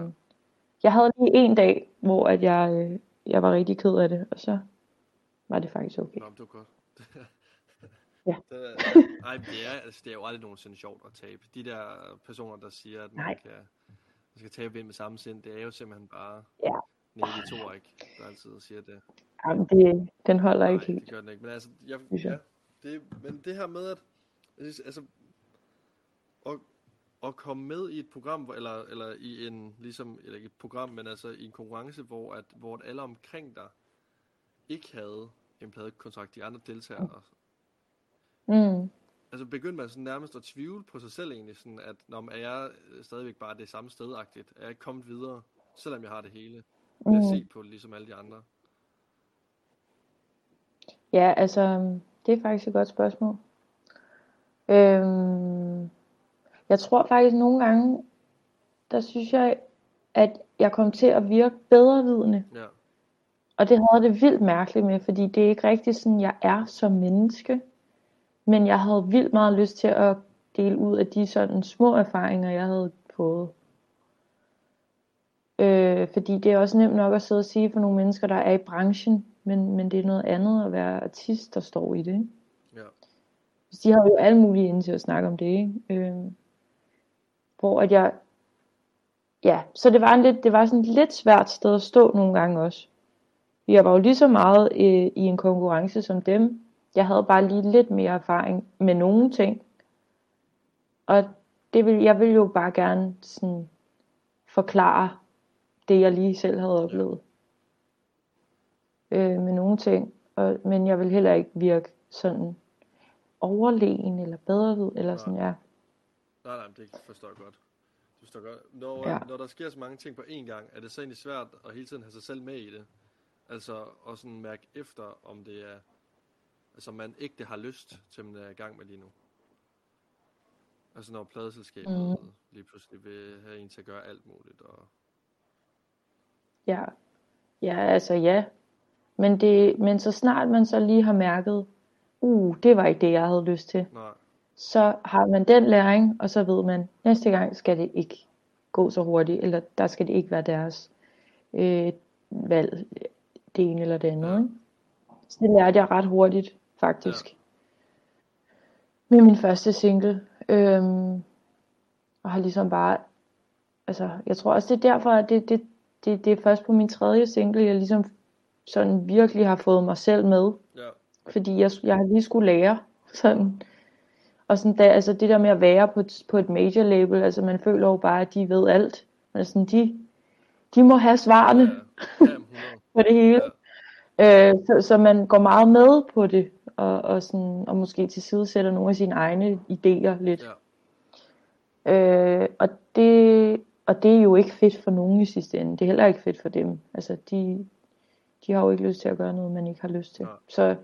jeg havde lige en dag, hvor at jeg, øh, jeg var rigtig ked af det, og så var det faktisk okay. Nå, det var godt. *laughs* Ja. Det er, ej, det er, altså, det er jo aldrig nogensinde sjovt at tabe. De der personer, der siger, at man, Nej. kan, man skal tabe vind med samme sind, det er jo simpelthen bare Ja. Nicky Torik, der altid siger det. Jamen, det, den holder Nej, ikke helt. det gør den ikke. Men altså, jeg, ja, det, men det her med, at altså, at, at komme med i et program, eller, eller i en, ligesom, eller ikke et program, men altså i en konkurrence, hvor, at, hvor at alle omkring dig ikke havde en pladekontrakt, de andre deltagere. Mm. Altså begyndte man sådan nærmest at tvivle på sig selv egentlig, sådan at, når er jeg øh, stadigvæk bare det samme stedagtigt? Er jeg ikke kommet videre, selvom jeg har det hele? Ved at Mm. se på ligesom alle de andre. Ja, altså, det er faktisk et godt spørgsmål. Øhm, jeg tror faktisk nogle gange, der synes jeg, at jeg kom til at virke bedrevidende. Ja, Og det havde det vildt mærkeligt med, fordi det er ikke rigtig sådan, jeg er som menneske. Men jeg havde vildt meget lyst til at dele ud af de sådan små erfaringer, jeg havde fået. Øh, fordi det er også nemt nok at sidde og sige for nogle mennesker, der er i branchen, men, men det er noget andet at være artist, der står i det. Ikke? ja, de har jo alle mulige inde til at snakke om det, ikke? Øh, hvor at jeg, ja, så det var, en lidt, det var sådan et lidt svært sted at stå nogle gange også. Jeg var jo lige så meget øh, i en konkurrence som dem. Jeg havde bare lige lidt mere erfaring med nogle ting. Og det vil, jeg vil jo bare gerne sådan forklare det, jeg lige selv havde oplevet. Øh, med nogle ting. Og, men jeg vil heller ikke virke sådan overlegen eller bedre eller sådan, ja. nej, nej, det forstår jeg godt. Det forstår godt. Når, ja. når der sker så mange ting på én gang, er det så egentlig svært at hele tiden have sig selv med i det? Altså, og sådan mærke efter, om det er, altså man ægte har lyst til, man er i gang med lige nu. Altså når pladeselskabet mm. lige pludselig vil have en til at gøre alt muligt, og Ja, ja, altså ja. Men, det, men så snart man så lige har mærket, uh, det var ikke det, jeg havde lyst til, nej, så har man den læring, og så ved man, næste gang skal det ikke gå så hurtigt, eller der skal det ikke være deres øh, valg, det ene eller det andet. Ja. Ikke? Så det lærte jeg ret hurtigt, faktisk. Med min første single. Øhm, og har ligesom bare, altså, jeg tror også, det er derfor, at det, det, det, det er først på min tredje single, jeg ligesom sådan virkelig har fået mig selv med. ja, Fordi jeg, jeg har lige skulle lære sådan. Og sådan da, altså det der med at være på et, på et major label, altså man føler jo bare, at de ved alt. Men sådan, de, de må have svarene ja, ja, 100. *laughs* på det hele. Øh, så, så man går meget med på det, og, og, sådan, og måske tilsidesætter nogle af sine egne idéer lidt. Ja, Øh, og, det, og det er jo ikke fedt for nogen i sidste ende. Det er heller ikke fedt for dem. Altså, de, de har jo ikke lyst til at gøre noget, man ikke har lyst til. Nej. Så,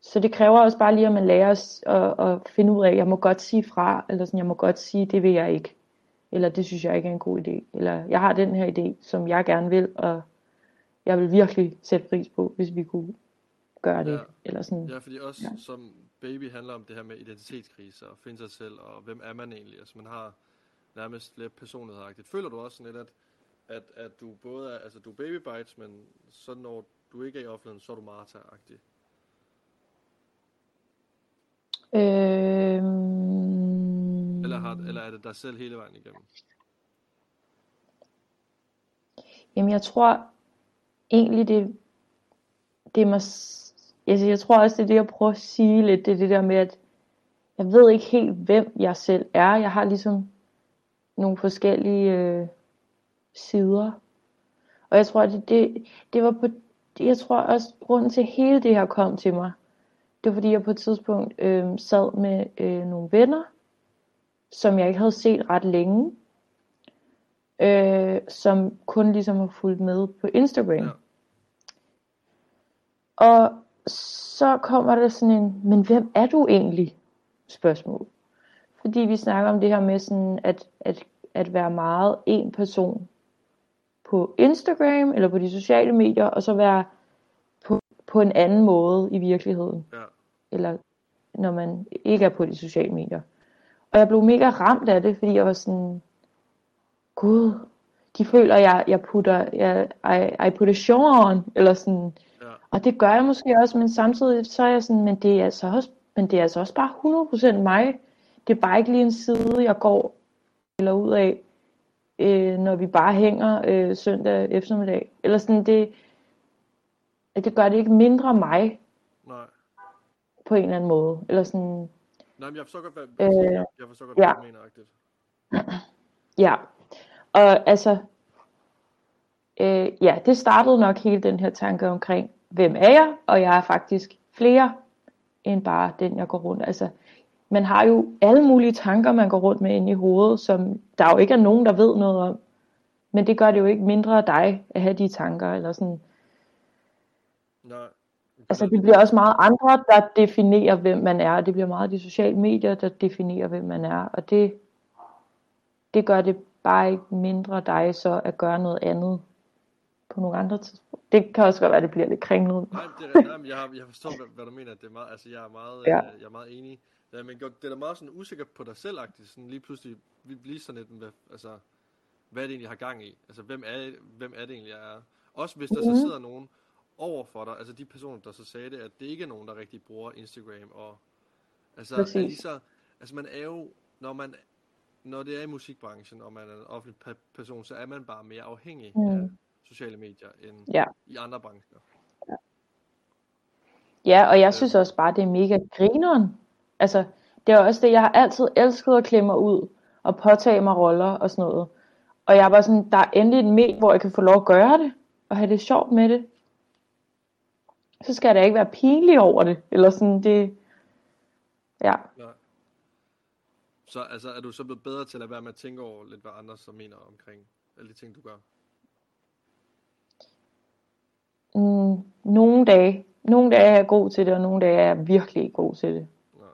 så det kræver også bare lige, at man lærer os at, at finde ud af, at jeg må godt sige fra, eller sådan, jeg må godt sige, det vil jeg ikke. Eller det synes jeg ikke er en god idé. Eller jeg har den her idé, som jeg gerne vil, og jeg vil virkelig sætte pris på, hvis vi kunne gøre det. Ja. Eller sådan. ja, fordi også Ja. som baby handler om det her med identitetskrise og finde sig selv, og hvem er man egentlig? Altså man har nærmest flere personlighedsagtigt. Føler du også sådan lidt, at, at, at du både er, altså du er baby bites, men så når du ikke er i offentligheden, så er du Martha-agtig? Øhm, Eller, har, eller er det dig selv hele vejen igennem? Jamen, jeg tror egentlig, det, det er mig, altså, jeg tror også, det er det, jeg prøver at sige lidt, det er det der med, at jeg ved ikke helt, hvem jeg selv er. Jeg har ligesom nogle forskellige øh, sider. Og jeg tror, det, det, det var på, jeg tror også, grunden til hele det her kom til mig, det var fordi, jeg på et tidspunkt øh, sad med øh, nogle venner, som jeg ikke havde set ret længe, øh, som kun ligesom har fulgt med på Instagram. Ja. Og så kommer der sådan en, men hvem er du egentlig? Spørgsmål. Fordi vi snakker om det her med sådan, at, at, at være meget en person på Instagram, eller på de sociale medier, og så være på, på en anden måde i virkeligheden. Ja, Eller når man ikke er på de sociale medier. Og jeg blev mega ramt af det, fordi jeg var sådan, Gud, de føler, jeg, jeg putter, jeg, I, I put a show on, eller sådan. Og det gør jeg måske også, men samtidig så er jeg sådan, men det er altså også, men det er altså også bare 100% mig. Det er bare ikke lige en side, jeg går eller ud af, øh, når vi bare hænger øh, søndag eftermiddag. Eller sådan, det, det gør det ikke mindre mig Nej. på en eller anden måde. Eller sådan, Nej, men jeg forstår godt, hvad, Øh, jeg, jeg forstår godt, ja. hvad du mener. Agtigt. *clears throat* Ja, og altså, øh, ja, det startede nok hele den her tanke omkring, hvem er jeg? Og jeg er faktisk flere end bare den, jeg går rundt. Altså, man har jo alle mulige tanker, man går rundt med inde i hovedet, som der jo ikke er nogen, der ved noget om. Men det gør det jo ikke mindre af dig at have de tanker, eller sådan. Nej. Altså, det bliver også meget andre, der definerer, hvem man er. Det bliver meget de sociale medier, der definerer, hvem man er. Og det, det gør det bare ikke mindre dig så at gøre noget andet på nogle andre tidspunkter. Det kan også godt være, at det bliver lidt kringlet. Nej, det er, nej, jeg, har, jeg forstår, hvad, hvad du mener. Det er meget, altså, jeg er meget, Ja. ja. øh, jeg er meget enig. Ja, men det er da meget sådan usikker på dig selv, sådan lige pludselig bliver sådan lidt, hvad, altså, hvad det egentlig, har gang i? Altså, hvem er, hvem er det egentlig, jeg er? Også hvis der Mhm. så sidder nogen over for dig, altså de personer, der så sagde det, at det ikke er nogen, der rigtig bruger Instagram, og altså, er lige så, altså man er jo, når man, når det er i musikbranchen, og man er en offentlig pe- person, så er man bare mere afhængig Mm. af sociale medier, end Ja. i andre brancher. Ja, og jeg synes også bare, det er mega grineren. Altså, det er også det, jeg har altid elsket at klemme mig ud og påtage mig roller og sådan noget. Og jeg er bare sådan, der er endelig et med, hvor jeg kan få lov at gøre det, og have det sjovt med det. Så skal da ikke være pinlig over det, eller sådan det, ja. Nej. Så altså, er du så blevet bedre til at være med at tænke over lidt, hvad andre så mener omkring alle de ting, du gør? Mm, nogle dage, nogle dage er jeg god til det, og nogle dage er jeg virkelig ikke god til det. Nej.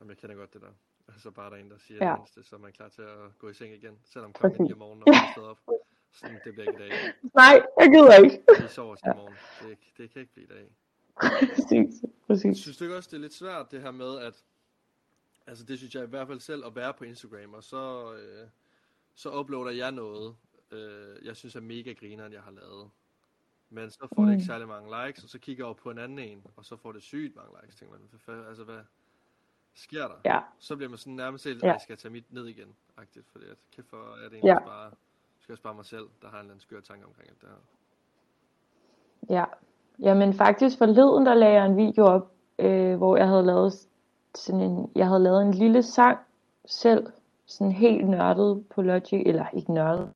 Jamen, jeg kender godt det der. Altså bare der er en, der siger Ja. det mindste, så er man klar til at gå i seng igen, selvom klokken er Præcis. 9 om morgenen, og man er stået op. Sådan, det bliver ikke i dag. Nej, jeg gider ikke. Vi sover til i morgen. Det, er det kan ikke blive i dag. præcis, præcis. Synes du ikke også, det er lidt svært, det her med, at... Altså, det synes jeg i hvert fald selv, at være på Instagram, og så, øh, så uploader jeg noget, øh, jeg synes er mega grineren, jeg har lavet. Men så får det ikke Mm. særlig mange likes, og så kigger jeg over på en anden en, og så får det sygt mange likes. Tænker man, hvad, altså, hvad sker der? Ja, Så bliver man sådan nærmest helt, Ja. ja. jeg skal tage mit ned igen, agtigt, fordi at, kæft for, er det egentlig Ja. bare, skal jeg spare mig selv, der har en eller anden skør tanke omkring det her. ja. Jamen faktisk forleden, der lagde jeg en video op, øh, hvor jeg havde lavet sådan en, jeg havde lavet en lille sang selv, sådan helt nørdet på Logic, eller ikke nørdet,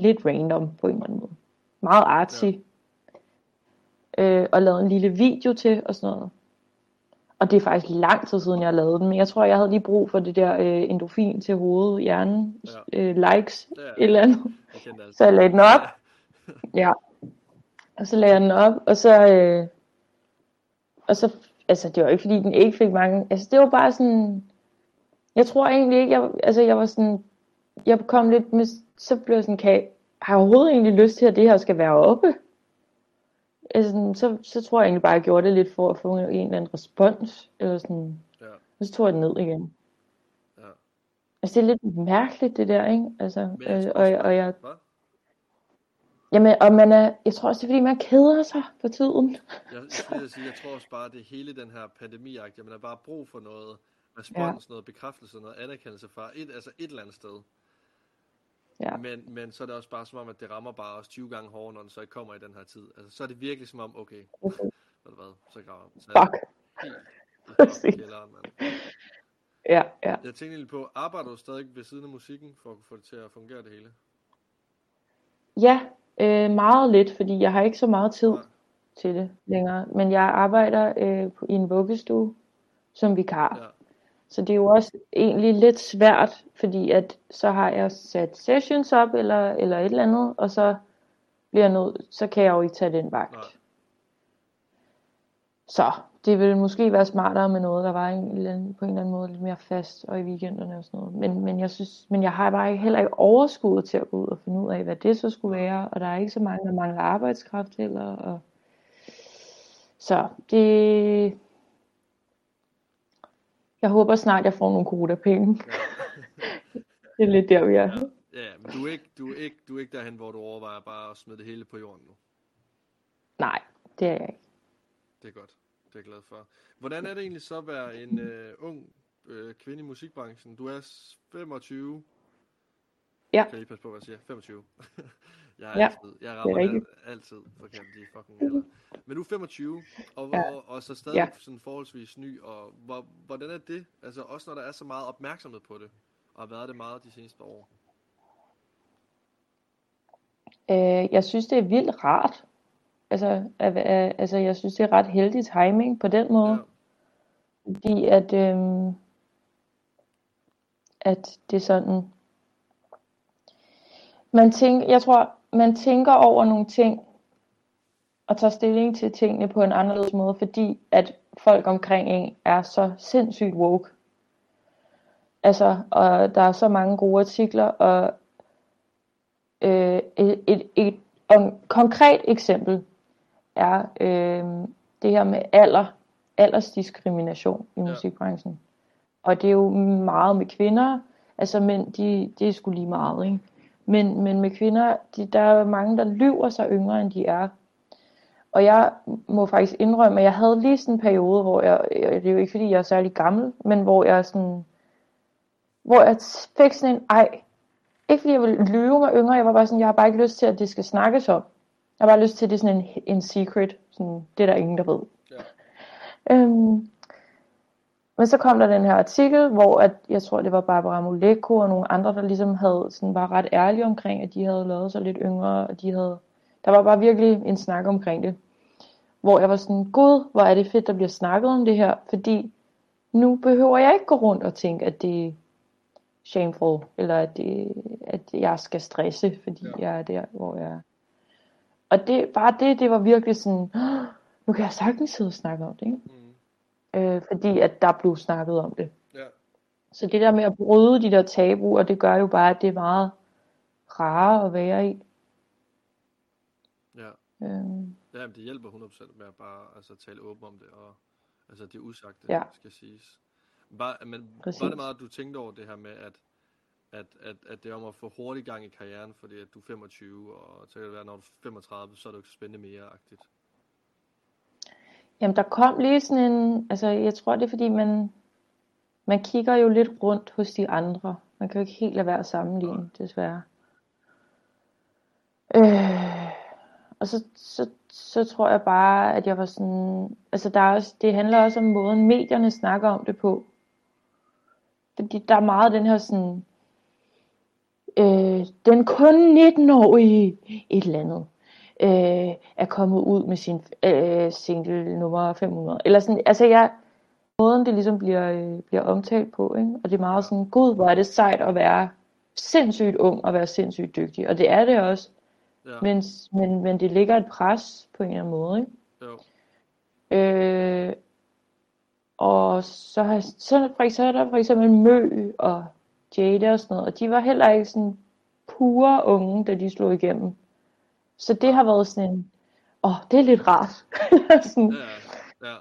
lidt random på en eller anden måde. Meget artsy. Ja. Øh, og lavet en lille video til og sådan noget. Og det er faktisk lang tid siden, jeg lavede den, men jeg tror, jeg havde lige brug for det der øh, endorfin til hovedet, hjernen, Ja. øh, likes, er, et eller andet. jeg Så jeg lagde den op, Ja. Ja. Og så lagde jeg den op, og så, øh, og så, altså det var ikke fordi den ikke fik mange, altså det var bare sådan, jeg tror egentlig ikke, jeg, altså jeg var sådan, jeg kom lidt med, så blev jeg sådan, kan jeg, har jeg overhovedet egentlig lyst til, at det her skal være oppe? Altså, så, så tror jeg egentlig bare, at jeg gjorde det lidt for at få en eller anden respons, eller sådan, Ja, og så tog jeg den ned igen. ja. Altså det er lidt mærkeligt det der, ikke? Altså, jeg øh, og, og jeg, Hvad? jamen, og man er, jeg tror også det er fordi, man keder sig for tiden. Jeg, jeg, at sige, jeg tror også bare, at det hele den her pandemi man har bare brug for noget respons, ja. noget bekræftelse, noget anerkendelse fra et, altså et eller andet sted. Ja. Men, men så er det også bare som om, at det rammer bare også 20 gange hårdere, når det så ikke kommer i den her tid. Altså, så er det virkelig som om, okay, *laughs* du hvad, så graver. Så Fuck. jeg helt kælderen, mand. Ja, ja. Jeg tænkte lige på, arbejder du stadig ved siden af musikken, for at få det til at fungere det hele? Ja, øh, meget lidt, fordi jeg har ikke så meget tid Nej. til det længere. Men jeg arbejder øh, i en vuggestue som vikar. Ja, Så det er jo også egentlig lidt svært, fordi at så har jeg sat sessions op eller, eller et eller andet, og så bliver jeg nødt, så kan jeg jo ikke tage den vagt. Nej. Så det ville måske være smartere med noget, der var en eller anden, på en eller anden måde lidt mere fast og i weekenderne og sådan noget. Men, men jeg synes, men jeg har bare ikke, heller ikke overskud til at gå ud og finde ud af, hvad det så skulle være. Og der er ikke så mange, der mangler arbejdskraft heller. Og... Så det... Jeg håber snart, jeg får nogle kodapenge. Det er lidt der, vi er. Ja, men du er, ikke, du, er ikke, du er ikke derhen, hvor du overvejer bare at smide det hele på jorden nu. Nej, det er jeg ikke. Det er godt. Det er jeg glad for. Hvordan er det egentlig så at være en øh, ung øh, kvinde i musikbranchen? Du er s- 25. Ja. Kan lige passe på, hvad jeg siger? 25. jeg er Ja, altid, jeg rammer rigtigt. al, altid forkert de fucking alder. Men er 25, og, Ja. og, så stadig Ja. sådan forholdsvis ny. Og hvor, hvordan er det? Altså også når der er så meget opmærksomhed på det, og har været det meget de seneste år. Øh, jeg synes, det er vildt rart. Altså, at, at, altså, jeg synes, det er ret heldig timing på den måde. Ja. Fordi at, øhm, at det er sådan, man tænker, jeg tror, man tænker over nogle ting, og tager stilling til tingene på en anderledes måde, fordi at folk omkring en er så sindssygt woke. Altså, og der er så mange gode artikler, og øh, et, et, et, et konkret eksempel er øh, det her med alder, aldersdiskrimination i Ja. musikbranchen. Og det er jo meget med kvinder, altså mænd, de, det er sgu lige meget, ikke? Men, men med kvinder, de, der er mange, der lyver sig yngre, end de er. Og jeg må faktisk indrømme, at jeg havde lige sådan en periode, hvor jeg, det er jo ikke fordi, jeg er særlig gammel, men hvor jeg sådan, hvor jeg fik sådan en, ej, ikke fordi jeg ville lyve mig yngre, jeg var bare sådan, jeg har bare ikke lyst til, at det skal snakkes om. Jeg har bare lyst til, at det er sådan en, en secret, sådan, det er der ingen, der ved. Ja. Øhm, men så kom der den her artikel, hvor at, jeg tror, det var Barbara Moleko og nogle andre, der ligesom havde sådan var ret ærlige omkring, at de havde lavet sig lidt yngre, og de havde, der var bare virkelig en snak omkring det. Hvor jeg var sådan, gud, hvor er det fedt, der bliver snakket om det her, fordi nu behøver jeg ikke gå rundt og tænke, at det er shameful, eller at, det, at jeg skal stresse, fordi Ja. jeg er der, hvor jeg er. Og det, bare det, det var virkelig sådan, "Åh, nu kan jeg sagtens sidde og snakke om det, ikke? Mm. Øh, fordi at der blev snakket om det. Ja. Så det der med at bryde de der tabuer, det gør jo bare, at det er meget rarere at være i. Ja. Øhm, Ja, men det hjælper 100% med at bare altså, tale åbent om det, og altså det usagte, Ja. skal siges. Bare, men Præcis. var det meget, at du tænkte over det her med, at, at, at, at det er om at få hurtig gang i karrieren, fordi at du er 25, og så kan det være, når du er 35, så er det jo ikke så spændende mere, agtigt. Jamen, der kom lige sådan en, altså jeg tror det er fordi, man, man kigger jo lidt rundt hos de andre. Man kan jo ikke helt lade være at sammenligne, desværre. Øh, og så, så, så tror jeg bare, at jeg var sådan, altså der er også, det handler også om måden, medierne snakker om det på. Fordi der er meget den her sådan, øh, den kun 19-årige et eller andet øh, er kommet ud med sin øh, single nummer 500. Eller sådan, altså jeg, måden det ligesom bliver, øh, bliver omtalt på, ikke? og det er meget sådan, gud, hvor er det sejt at være sindssygt ung og være sindssygt dygtig, og det er det også, Ja, men, men, men det ligger et pres på en eller anden måde, ikke? jo. Øh, og så, har, så, for, så er der for eksempel Mø og Jada og sådan noget, og de var heller ikke sådan pure unge, da de slog igennem. Så det har været sådan en, åh, det er lidt rart. *laughs* sådan, Ja,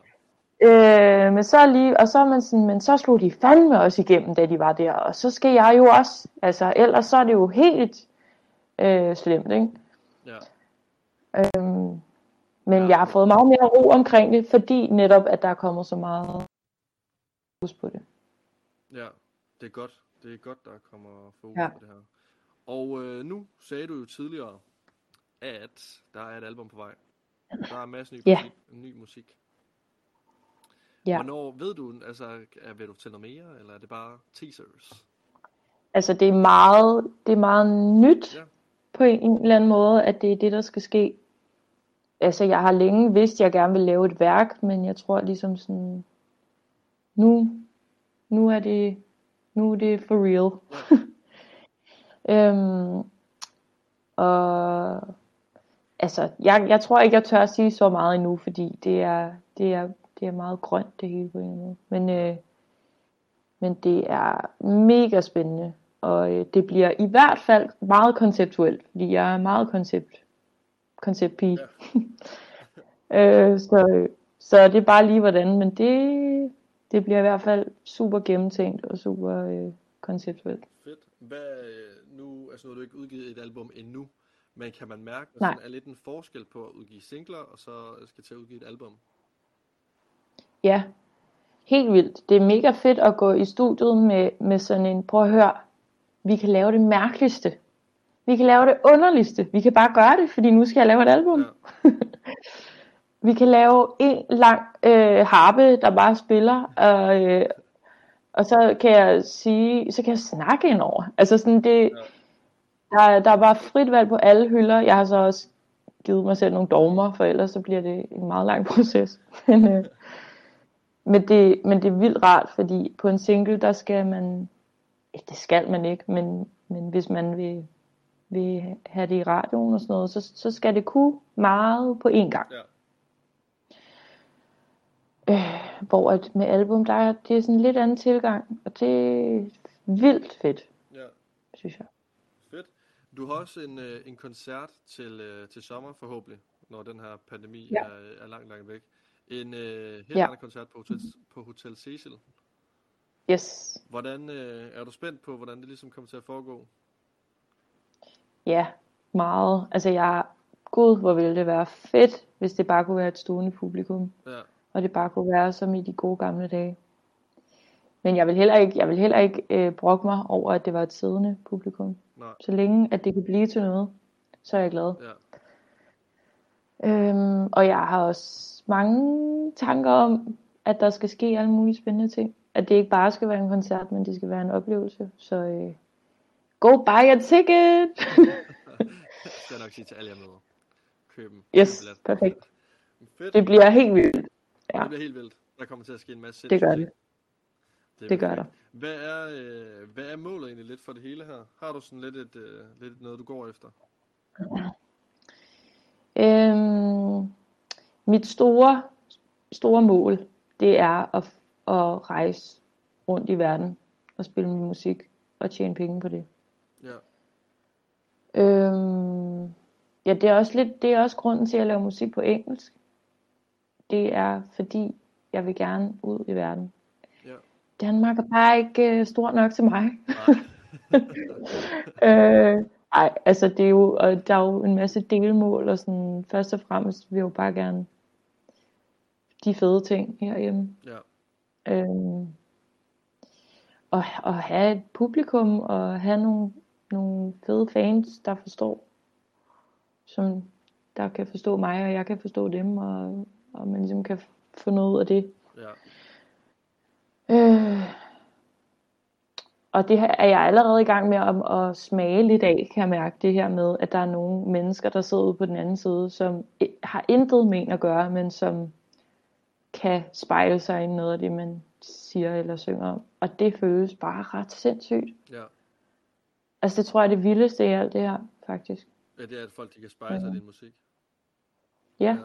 ja. øh, men så lige, og så er man sådan, men så slog de fandme også igennem, da de var der, og så skal jeg jo også, altså ellers så er det jo helt øh, slemt, ikke? Ja, Øhm, men Ja. jeg har fået meget mere ro omkring det, fordi netop, at der er kommet så meget fokus på det. ja. Det er godt. Det er godt, der kommer fokus Ja. på det her. Og øh, nu sagde du jo tidligere, at der er et album på vej. Der er en masse ny, Ja. musik, ny musik. Ja. Hvornår ved du, altså, er, vil du til noget mere, eller er det bare teasers? Altså det er meget, det er meget nyt Ja. på en eller anden måde, at det er det, der skal ske. Altså jeg har længe vidst, at jeg gerne vil lave et værk, men jeg tror ligesom sådan, nu, nu er det, nu er det for real. *laughs* øhm, og altså, jeg, jeg tror ikke, jeg tør at sige så meget endnu, fordi det er, det er, det er meget grønt det hele på en måde. Men, øh, men det er mega spændende, og øh, det bliver i hvert fald meget konceptuelt, fordi jeg er meget koncept, konceptpige. *laughs* øh, så, så det er bare lige hvordan, men det, det bliver i hvert fald super gennemtænkt og super øh, konceptuelt. Fedt. Hvad, øh, nu, altså nu har du ikke udgivet et album endnu, men kan man mærke, at der er lidt en forskel på at udgive singler, og så skal til at udgive et album? Ja, helt vildt. Det er mega fedt at gå i studiet med, med sådan en, prøv at høre, vi kan lave det mærkeligste. Vi kan lave det underligste. Vi kan bare gøre det, fordi nu skal jeg lave et album. Ja. *laughs* Vi kan lave en lang øh, harpe, der bare spiller, og, øh, og så kan jeg sige, så kan jeg snakke ind over. Altså sådan det, Ja. Der, er- der er bare frit valg på alle hylder. Jeg har så også givet mig selv nogle dogmer, for ellers så bliver det en meget lang *laughs* proces. Men, øh, men, det, men det er vildt rart, fordi på en single, der skal man, det skal man ikke, men, men hvis man vil, vil have det i radioen og sådan noget, så, så skal det kunne meget på én gang. Ja. Øh, hvor at med album, der er det er sådan en lidt anden tilgang, og det er vildt fedt, ja. synes jeg. Du har også en, øh, en koncert til, øh, til sommer forhåbentlig, når den her pandemi Ja. er, er langt, langt væk. En øh, helt Ja. anden koncert på Hotel, på Hotel Cecil. Yes, Hvordan øh, er du spændt på, hvordan det ligesom kommer til at foregå? ja, meget. Altså jeg, gud, hvor ville det være fedt, hvis det bare kunne være et stående publikum, Ja, og det bare kunne være som i de gode gamle dage. Men jeg vil heller ikke, jeg vil heller ikke øh, brokke mig over, at det var et siddende publikum. nej, Så længe at det kan blive til noget, så er jeg glad. ja, Øhm, og jeg har også mange tanker om, at der skal ske alle mulige spændende ting. At det ikke bare skal være en koncert, men det skal være en oplevelse. Så øh, go buy a ticket! *laughs* skal jeg nok sige til alle jer møder. Køb dem. Yes, perfekt. Fedt. Det bliver helt vildt. Ja. Det bliver helt vildt. Der kommer til at ske en masse Det gør ting. Det. Det gør der. Hvad er, øh, hvad er målet egentlig lidt for det hele her? Har du sådan lidt, et, øh, lidt noget, du går efter? *clears throat* Øhm, mit store, store mål, det er at, at rejse rundt i verden og spille min musik og tjene penge på det. Ja, Øhm, ja, det er også lidt, det er også grunden til at lave musik på engelsk. Det er fordi, jeg vil gerne ud i verden. Danmark er bare ikke øh, stort nok til mig. Nej. *laughs* øh, ej, altså det er jo, og der er jo en masse delmål, og sådan, først og fremmest vil jeg jo bare gerne de fede ting herhjemme. ja, Øhm, og, og have et publikum, og have nogle, nogle fede fans, der forstår, som der kan forstå mig, og jeg kan forstå dem, og, og man ligesom kan få noget ud af det. ja, Øh, og det her er jeg allerede i gang med at, at smage lidt af, kan jeg mærke det her med, at der er nogle mennesker, der sidder ude på den anden side, som har intet med en at gøre, men som kan spejle sig i noget af det, man siger eller synger om. Og det føles bare ret sindssygt. ja. Altså det tror jeg er det vildeste i alt det her, faktisk. Ja, det er, at folk de kan spejle sig i din musik. Ja,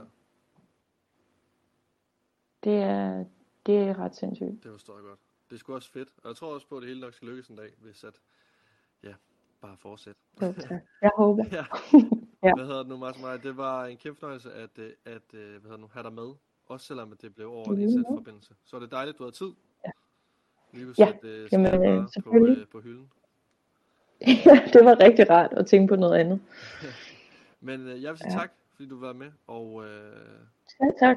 det er, det er ret sindssygt. det forstår jeg godt. Det er sgu også fedt. Og jeg tror også på, at det hele nok skal lykkes en dag, hvis at, ja, bare fortsæt. Tak. Jeg håber. *laughs* ja. Ja. Hvad hedder det nu, Martin Maj? Det var en kæmpe fornøjelse at, øh, at øh, hvad hedder det nu, have dig med. Også selvom at det blev over en indsat forbindelse. Så er det dejligt, du har tid. Ja. Lige kunne Ja, sætte øh, jamen, øh, på, selvfølgelig. øh, på hylden. *laughs* det var rigtig rart at tænke på noget andet. *laughs* Men øh, jeg vil sige Ja. tak, fordi du var med. Og øh, Ja, tak.